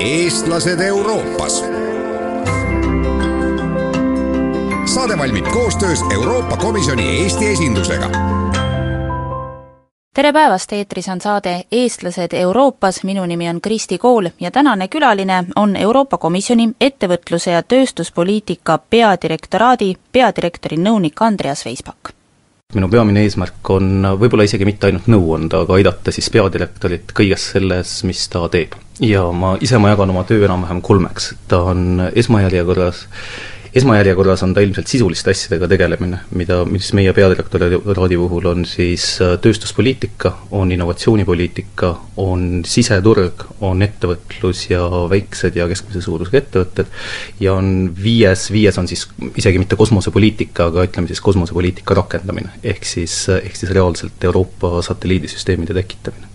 eestlased Euroopas. saade valmib koostöös Euroopa Komisjoni Eesti esindusega. Tere päevast, eetris on saade Eestlased Euroopas, minu nimi on Kristi Kool ja tänane külaline on Euroopa Komisjoni ettevõtluse ja tööstuspoliitika peadirektoraadi peadirektori nõunik Andreas Veispak minu peamine eesmärk on võib-olla isegi mitte ainult nõu anda, aga aidata siis peadirektorit kõiges selles, mis ta teeb. ja ma ise, ma jagan oma töö enam-vähem kolmeks, ta on esmajärjekorras esmajärjekorras on ta ilmselt sisuliste asjadega tegelemine, mida, mis meie peadirektoraadi puhul on siis äh, tööstuspoliitika, on innovatsioonipoliitika, on siseturg, on ettevõtlus ja väiksed ja keskmise suurusega ettevõtted ja on viies, viies on siis isegi mitte kosmosepoliitika, aga ütleme siis kosmosepoliitika rakendamine. ehk siis, ehk siis reaalselt Euroopa satelliidisüsteemide tekitamine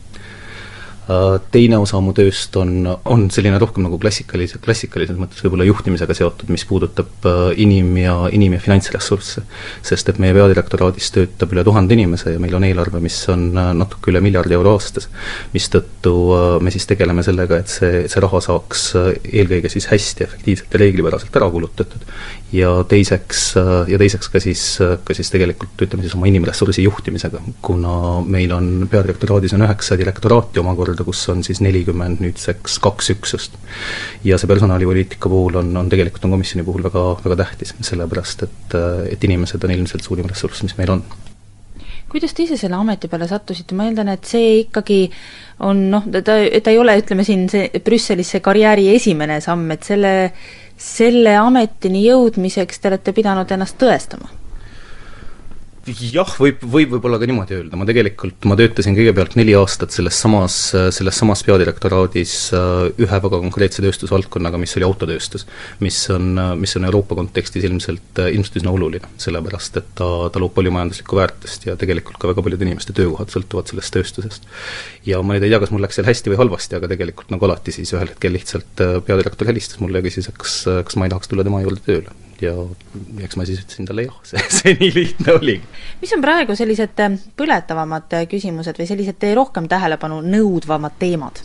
teine osa mu tööst on, on selline rohkem nagu klassikalise, klassikalises mõttes võib-olla juhtimisega seotud, mis puudutab äh, inim- ja, inim- ja finantsressursse. sest et meie peadirektoraadis töötab üle tuhande inimese ja meil on eelarve, mis on äh, natuke üle miljardi euro aastas, mistõttu me siis tegeleme sellega, et see, see raha saaks eelkõige siis hästi, efektiivselt ja reeglipäraselt ära kulutatud. Ja teiseks, ja teiseks ka siis, ka siis tegelikult ütleme siis oma inimressursi juhtimisega, kuna meil on peadirektoraadis on üheksa direktoraati omakorda, kus on siis nelikümmend nüüdseks kaks üksust. ja see personalipoliitika puhul on, on tegelikult on komisjoni puhul väga, väga tähtis, sellepärast et, et inimesed on ilmselt suurim ressurss, mis meil on kuidas te ise selle ameti peale sattusite, ma eeldan, et see ikkagi on noh, ta, ta ei ole, ütleme siin see Brüsselis see karjääri esimene samm, et selle selle ametini jõudmiseks te olete pidanud ennast tõestama? Jah, võib, võib võib-olla ka niimoodi öelda, ma tegelikult, ma töötasin kõigepealt neli aastat selles samas, selles samas peadirektoraadis äh, ühe väga konkreetse tööstusvaldkonnaga, mis oli autotööstus. mis on, mis on Euroopa kontekstis ilmselt, ilmselt üsna oluline, sellepärast et ta, ta loob palju majanduslikku väärtust ja tegelikult ka väga paljude inimeste töökohad sõltuvad sellest tööstusest. ja ma nüüd ei tea, kas mul läks seal hästi või halvasti, aga tegelikult nagu alati siis ühel hetkel lihtsalt äh, peadirektor helistas mulle ja küsis, kas, kas ma ei tahaks tulla tema juurde tööle ja eks ma siis ütlesin talle jah, see, see nii lihtne oligi. mis on praegu sellised äh, põletavamad äh, küsimused või sellised rohkem tähelepanu nõudvamad teemad?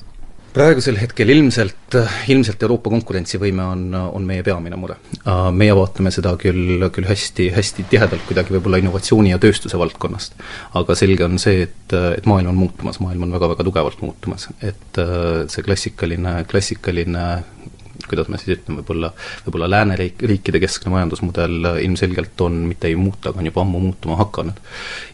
praegusel hetkel ilmselt, äh, ilmselt Euroopa konkurentsivõime on, on meie peamine mure. Meie vaatame seda küll, küll hästi, hästi tihedalt kuidagi võib-olla innovatsiooni ja tööstuse valdkonnast. aga selge on see, et, et maailm on muutumas, maailm on väga-väga tugevalt muutumas. et see klassikaline, klassikaline kuidas ma siis ütlen, võib-olla, võib-olla lääneriik, riikide keskne majandusmudel ilmselgelt on, mitte ei muuta, aga on juba ammu muutuma hakanud.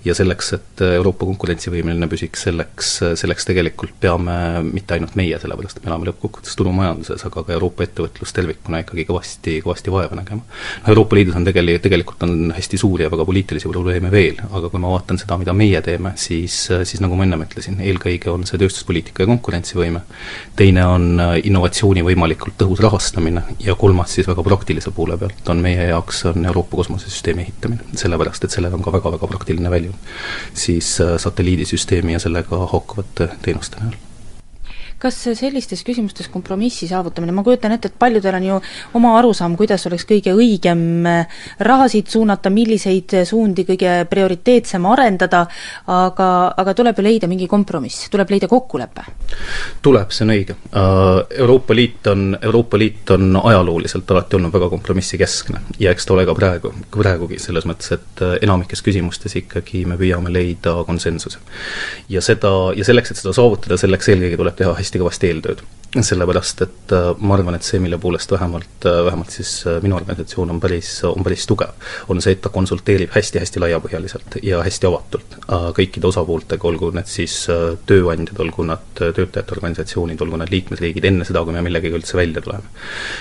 ja selleks, et Euroopa konkurentsivõimeline püsiks, selleks, selleks tegelikult peame mitte ainult meie, sellepärast et me elame lõppkokkuvõttes turumajanduses, aga ka Euroopa ettevõtlus tervikuna ikkagi kõvasti, kõvasti vaeva nägema. noh, Euroopa Liidus on tegeli-, tegelikult on hästi suuri ja väga poliitilisi probleeme veel, aga kui ma vaatan seda, mida meie teeme, siis, siis nagu ma ennem ütlesin, eelkõige on see tööstuspoliitika ja konkurentsivõime, teine on innovatsiooni võimalikult tõhus tõhus rahastamine ja kolmas siis väga praktilise poole pealt on meie jaoks, on Euroopa kosmosesüsteemi ehitamine. sellepärast, et sellel on ka väga-väga praktiline väljund siis äh, satelliidisüsteemi ja sellega haakuvate teenuste näol kas sellistes küsimustes kompromissi saavutamine, ma kujutan ette, et paljudel on ju oma arusaam, kuidas oleks kõige õigem äh, rahasid suunata, milliseid suundi kõige prioriteetsem arendada, aga, aga tuleb ju leida mingi kompromiss, tuleb leida kokkulepe? tuleb, see on õige. Äh, Euroopa Liit on, Euroopa Liit on ajalooliselt alati olnud väga kompromissikeskne ja eks ta ole ka praegu, praegugi, selles mõttes, et äh, enamikes küsimustes ikkagi me püüame leida konsensuse. ja seda, ja selleks, et seda saavutada, selleks eelkõige tuleb teha hästi hästi kõvasti eeltööd sellepärast et äh, ma arvan, et see, mille poolest vähemalt, äh, vähemalt siis äh, minu organisatsioon on päris, on päris tugev, on see, et ta konsulteerib hästi-hästi laiapõhjaliselt ja hästi avatult kõikide osapooltega, olgu need siis tööandjad, olgu nad töötajate organisatsioonid, olgu nad liikmesriigid, enne seda, kui me millegagi üldse välja tuleme.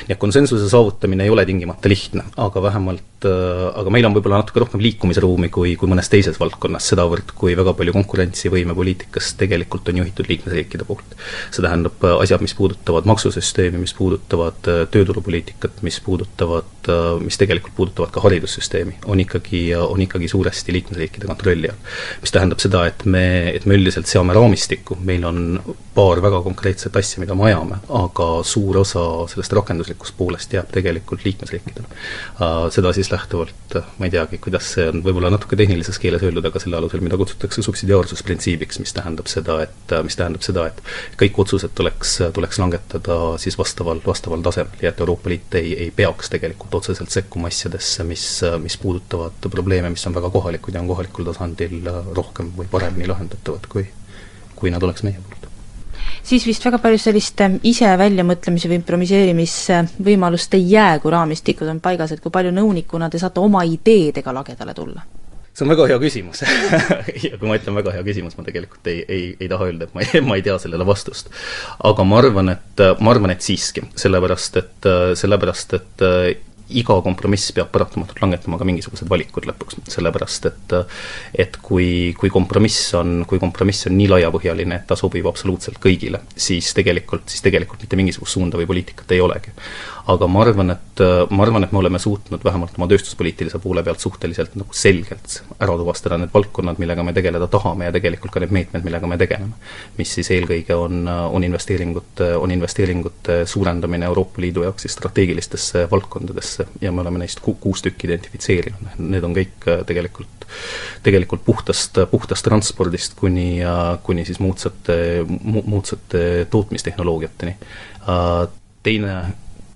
nii et konsensuse saavutamine ei ole tingimata lihtne, aga vähemalt, aga meil on võib-olla natuke rohkem liikumisruumi kui, kui mõnes teises valdkonnas, sedavõrd kui väga palju konkurentsivõime poliitikast tegelikult on juhitud liikmesriikide poolt. see tähendab asjad, mis puudutavad maksusüsteemi, mis puudutavad äh, tööturupoliitikat, mis puudutavad, äh, mis tegelikult puudutavad ka haridussüsteemi, on ikkagi, on ikkagi suuresti liikmesriikide kontrolli all. mis tähendab seda, et me, et me üldiselt seame raamistikku, meil on paar väga konkreetset asja, mida me ajame, aga suur osa sellest rakenduslikust poolest jääb tegelikult liikmesriikidele. Äh, seda siis millest lähtuvalt, ma ei teagi, kuidas see on võib-olla natuke tehnilises keeles öeldud, aga selle alusel, mida kutsutakse subsidiaarsusprintsiibiks, mis tähendab seda, et, mis tähendab seda, et kõik otsused tuleks, tuleks langetada siis vastaval, vastaval tasemel ja et Euroopa Liit ei, ei peaks tegelikult otseselt sekkuma asjadesse, mis, mis puudutavad probleeme, mis on väga kohalikud ja on kohalikul tasandil rohkem või paremini lahendatavad, kui, kui nad oleks meie poolt siis vist väga palju sellist ähm, ise väljamõtlemise või improviseerimisvõimalust ei jää, kui raamistikud on paigas, et kui palju nõunikuna te saate oma ideedega lagedale tulla? see on väga hea küsimus ja kui ma ütlen väga hea küsimus, ma tegelikult ei, ei, ei taha öelda, et ma ei, ma ei tea sellele vastust. aga ma arvan, et, ma arvan, et siiski, sellepärast et, sellepärast et iga kompromiss peab paratamatult langetama ka mingisugused valikud lõpuks, sellepärast et et kui, kui kompromiss on, kui kompromiss on nii laiapõhjaline, et ta sobib absoluutselt kõigile, siis tegelikult, siis tegelikult mitte mingisugust suunda või poliitikat ei olegi aga ma arvan, et, ma arvan, et me oleme suutnud vähemalt oma tööstuspoliitilise poole pealt suhteliselt nagu selgelt ära tuvastada need valdkonnad, millega me tegeleda tahame ja tegelikult ka need meetmed, millega me tegeleme. mis siis eelkõige on, on investeeringute, on investeeringute suurendamine Euroopa Liidu jaoks siis strateegilistesse valdkondadesse ja me oleme neist ku-, kuus tükki identifitseerinud, need on kõik tegelikult, tegelikult puhtast, puhtast transpordist kuni, kuni siis moodsate, moodsate tootmistehnoloogiateni. Teine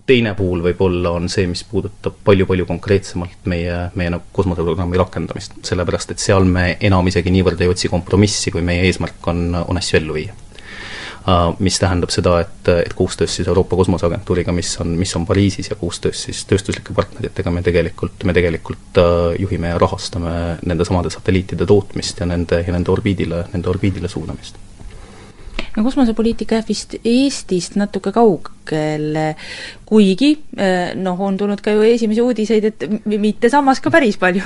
teine pool võib-olla on see, mis puudutab palju-palju konkreetsemalt meie, meie nagu kosmoseprogrammi rakendamist, sellepärast et seal me enam isegi niivõrd ei otsi kompromissi, kui meie eesmärk on, on asju ellu viia. Uh, mis tähendab seda, et, et koostöös siis Euroopa Kosmoseagentuuriga, mis on, mis on Pariisis ja koostöös siis tööstuslike partneritega me tegelikult, me tegelikult uh, juhime ja rahastame nendesamade satelliitide tootmist ja nende, ja nende orbiidile, nende orbiidile suunamist no kosmosepoliitika jääb vist Eestist natuke kaugele, kuigi eh, noh, on tulnud ka ju esimesi uudiseid, et mitte samas ka päris palju.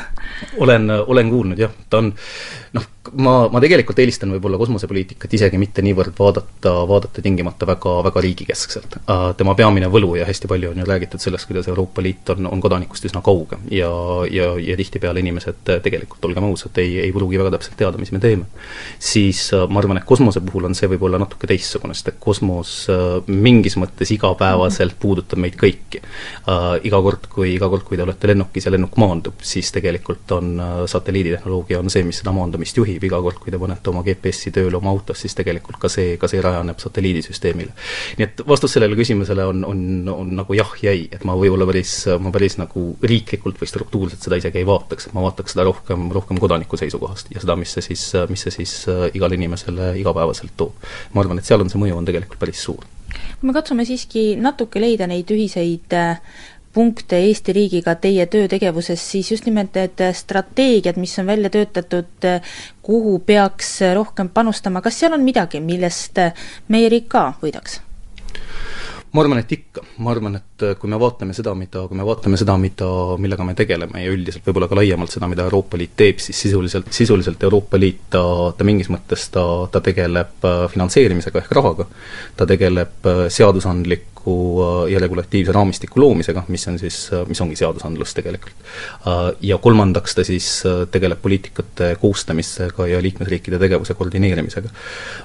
olen, olen kuulnud jah, ta on noh, ma, ma tegelikult eelistan võib-olla kosmosepoliitikat isegi mitte niivõrd vaadata, vaadata tingimata väga, väga riigikeskselt. tema peamine võlu ja hästi palju on ju räägitud sellest, kuidas Euroopa Liit on, on kodanikust üsna kauge ja, ja, ja tihtipeale inimesed tegelikult, olgem ausad, ei, ei pruugi väga täpselt teada, mis me teeme. siis äh, ma arvan, et kosmose puhul on see võib-olla natuke teistsugune, sest et kosmos äh, mingis mõttes igapäevaselt puudutab meid kõiki. Äh, iga kord, kui, iga kord, kui te olete lennukis ja lennuk maandub, siis tegelikult on satelliiditehnoloogia on see, mis seda maandumist juhib, iga kord, kui te panete oma GPS-i tööle oma autos, siis tegelikult ka see, ka see rajaneb satelliidisüsteemile. nii et vastus sellele küsimusele on, on, on nagu jah ja ei, et ma võib-olla päris, ma päris nagu riiklikult või struktuurselt seda isegi ei vaataks, et ma vaataks seda rohkem, rohkem kodaniku seisukohast ja seda, mis see siis, mis see siis äh, igale inimesele igapäevaselt toob. ma arvan, et seal on see mõju, on tegelikult päris suur. kui me katsume siiski natuke leida neid ühiseid äh, punkte Eesti riigiga teie töötegevuses, siis just nimelt need strateegiad, mis on välja töötatud, kuhu peaks rohkem panustama, kas seal on midagi, millest meie riik ka võidaks? ma arvan, et ikka, ma arvan, et kui me vaatame seda, mida, kui me vaatame seda, mida, millega me tegeleme ja üldiselt võib-olla ka laiemalt seda, mida Euroopa Liit teeb, siis sisuliselt, sisuliselt Euroopa Liit, ta, ta mingis mõttes, ta, ta tegeleb finantseerimisega ehk rahaga, ta tegeleb seadusandlik, õigusliku äh, ja regulatiivse raamistiku loomisega, mis on siis, äh, mis ongi seadusandlus tegelikult. Äh, ja kolmandaks ta siis tegeleb poliitikate koostamisega ja liikmesriikide tegevuse koordineerimisega.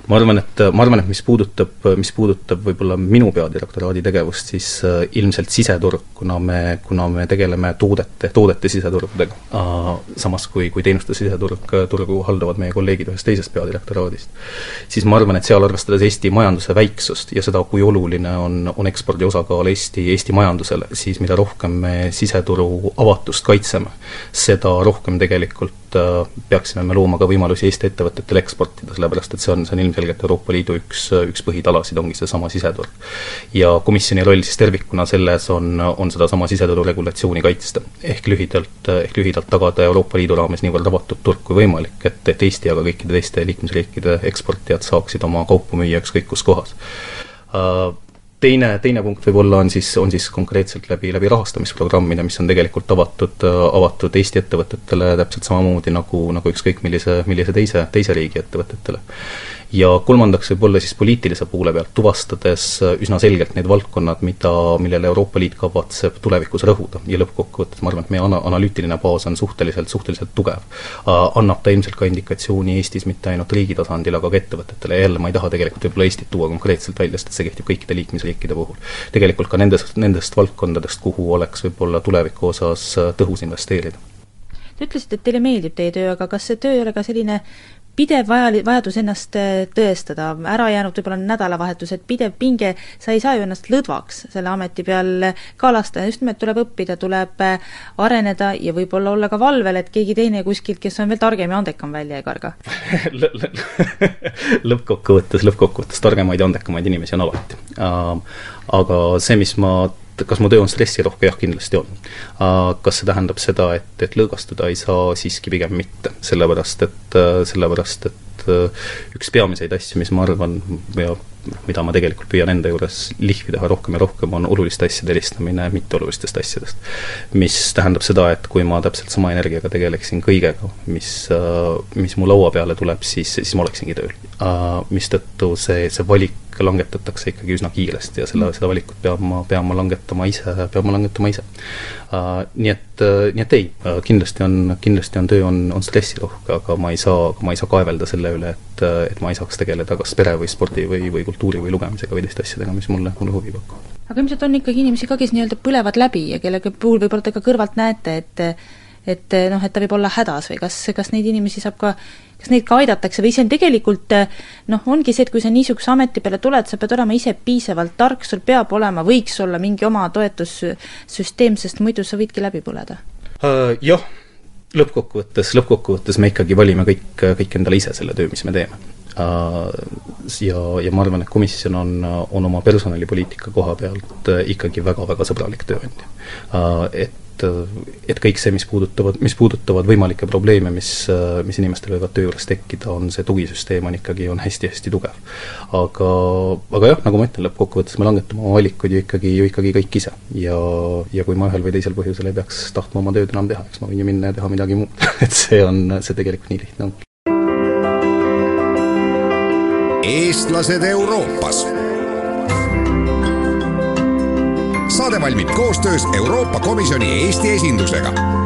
ma arvan, et, ma arvan, et mis puudutab, mis puudutab võib-olla minu peadirektoraadi tegevust, siis ilmselt siseturg, kuna me, kuna me tegeleme toodete, toodete siseturgudega, samas kui, kui teenuste siseturg, turgu haldavad meie kolleegid ühest teisest peadirektoraadist, siis ma arvan, et seal arvestades Eesti majanduse väiksust ja seda, kui oluline on, on ekspordi osakaal Eesti, Eesti majandusele, siis mida rohkem me siseturu avatust kaitseme, seda rohkem tegelikult äh, peaksime me looma ka võimalusi Eesti ettevõtetele eksportida, sellepärast et see on, see on ilmselgelt Euroopa Liidu üks, üks põhitalasid, ongi seesama siseturg. ja komisjoni roll siis tervikuna selles on, on sedasama siseturu regulatsiooni kaitsta. ehk lühidalt, ehk lühidalt tagada Euroopa Liidu raames niivõrd avatud turg kui võimalik, et, et Eesti, aga kõikide teiste liikmesriikide eksportijad saaksid oma kaupu müüa ükskõik kus kohas uh, teine, teine punkt võib-olla on siis, on siis konkreetselt läbi, läbi rahastamisprogrammide, mis on tegelikult avatud, avatud Eesti ettevõtetele täpselt samamoodi nagu, nagu ükskõik millise, millise teise, teise riigi ettevõtetele. Ja kolmandaks võib-olla siis poliitilise poole pealt, tuvastades üsna selgelt need valdkonnad, mida, millele Euroopa Liit kavatseb tulevikus rõhuda ja lõppkokkuvõttes ma arvan, et meie ana-, analüütiline baas on suhteliselt, suhteliselt tugev. Annab ta ilmselt ka indikatsiooni Eestis mitte ainult riigi tasandil, aga ka ettevõtetele ja jälle ma ei taha tegelikult võib-olla Eestit tuua konkreetselt välja, sest see kehtib kõikide liikmesriikide puhul. tegelikult ka nendest, nendest valdkondadest, kuhu oleks võib-olla tuleviku osas tõhus investeerida Te ütlesite, et teile meeldib teie töö, aga kas see töö ei ole ka selline pidev vaja, vajadus ennast äh, tõestada, ära jäänud võib-olla nädalavahetused, pidev pinge, sa ei saa ju ennast lõdvaks selle ameti peal ka lasta, just nimelt tuleb õppida, tuleb äh, areneda ja võib-olla olla ka valvel, et keegi teine kuskilt, kes on veel targem ja andekam, välja ei karga lõppkokkuvõttes, lõppkokkuvõttes targemaid ja andekamaid inimesi on alati. Aga see, mis ma kas mu töö on stressirohke, jah, kindlasti on. Kas see tähendab seda, et, et lõõgastuda ei saa, siiski pigem mitte, sellepärast et, sellepärast et üks peamiseid asju, mis ma arvan, ja mida ma tegelikult püüan enda juures lihvida üha rohkem ja rohkem, on oluliste asjade eristamine mitteolulistest asjadest. mis tähendab seda, et kui ma täpselt sama energiaga tegeleksin kõigega, mis, mis mu laua peale tuleb, siis, siis ma oleksingi tööl. Mistõttu see, see valik langetatakse ikkagi üsna kiiresti ja selle, seda valikut pean ma, pean ma langetama ise, pean ma langetama ise uh,. Nii et uh,, nii et ei uh,, kindlasti on, kindlasti on töö, on, on stressirohke, aga ma ei saa, ma ei saa kaevelda selle üle, et, et ma ei saaks tegeleda kas pere või spordi või, või kultuuri või lugemisega või teiste asjadega, mis mulle, mulle huvi pakuvad. aga ilmselt on ikkagi inimesi ka, kes nii-öelda põlevad läbi ja kelle puhul võib-olla te ka kõrvalt näete, et et noh, et ta võib olla hädas või kas, kas neid inimesi saab ka kas neid ka aidatakse või see on tegelikult noh, ongi see, et kui sa niisuguse ameti peale tuled, sa pead olema ise piisavalt tark, sul peab olema, võiks olla mingi oma toetussüsteem, sest muidu sa võidki läbi põleda uh,? Jah, lõppkokkuvõttes, lõppkokkuvõttes me ikkagi valime kõik, kõik endale ise selle töö, mis me teeme uh,. Ja, ja ma arvan, et komisjon on, on oma personalipoliitika koha pealt ikkagi väga-väga sõbralik tööandja. Et et, et kõik see, mis puudutavad, mis puudutavad võimalikke probleeme, mis, mis inimestel võivad töö juures tekkida, on see tugisüsteem on ikkagi, on hästi-hästi tugev. aga, aga jah, nagu ma ütlen, lõppkokkuvõttes me langetame oma valikuid ju ikkagi, ju ikkagi kõik ise. ja, ja kui ma ühel või teisel põhjusel ei peaks tahtma oma tööd enam teha, eks ma võin ju minna ja teha midagi muud et see on, see tegelikult nii lihtne ongi. eestlased Euroopas saade valmib koostöös Euroopa Komisjoni Eesti esindusega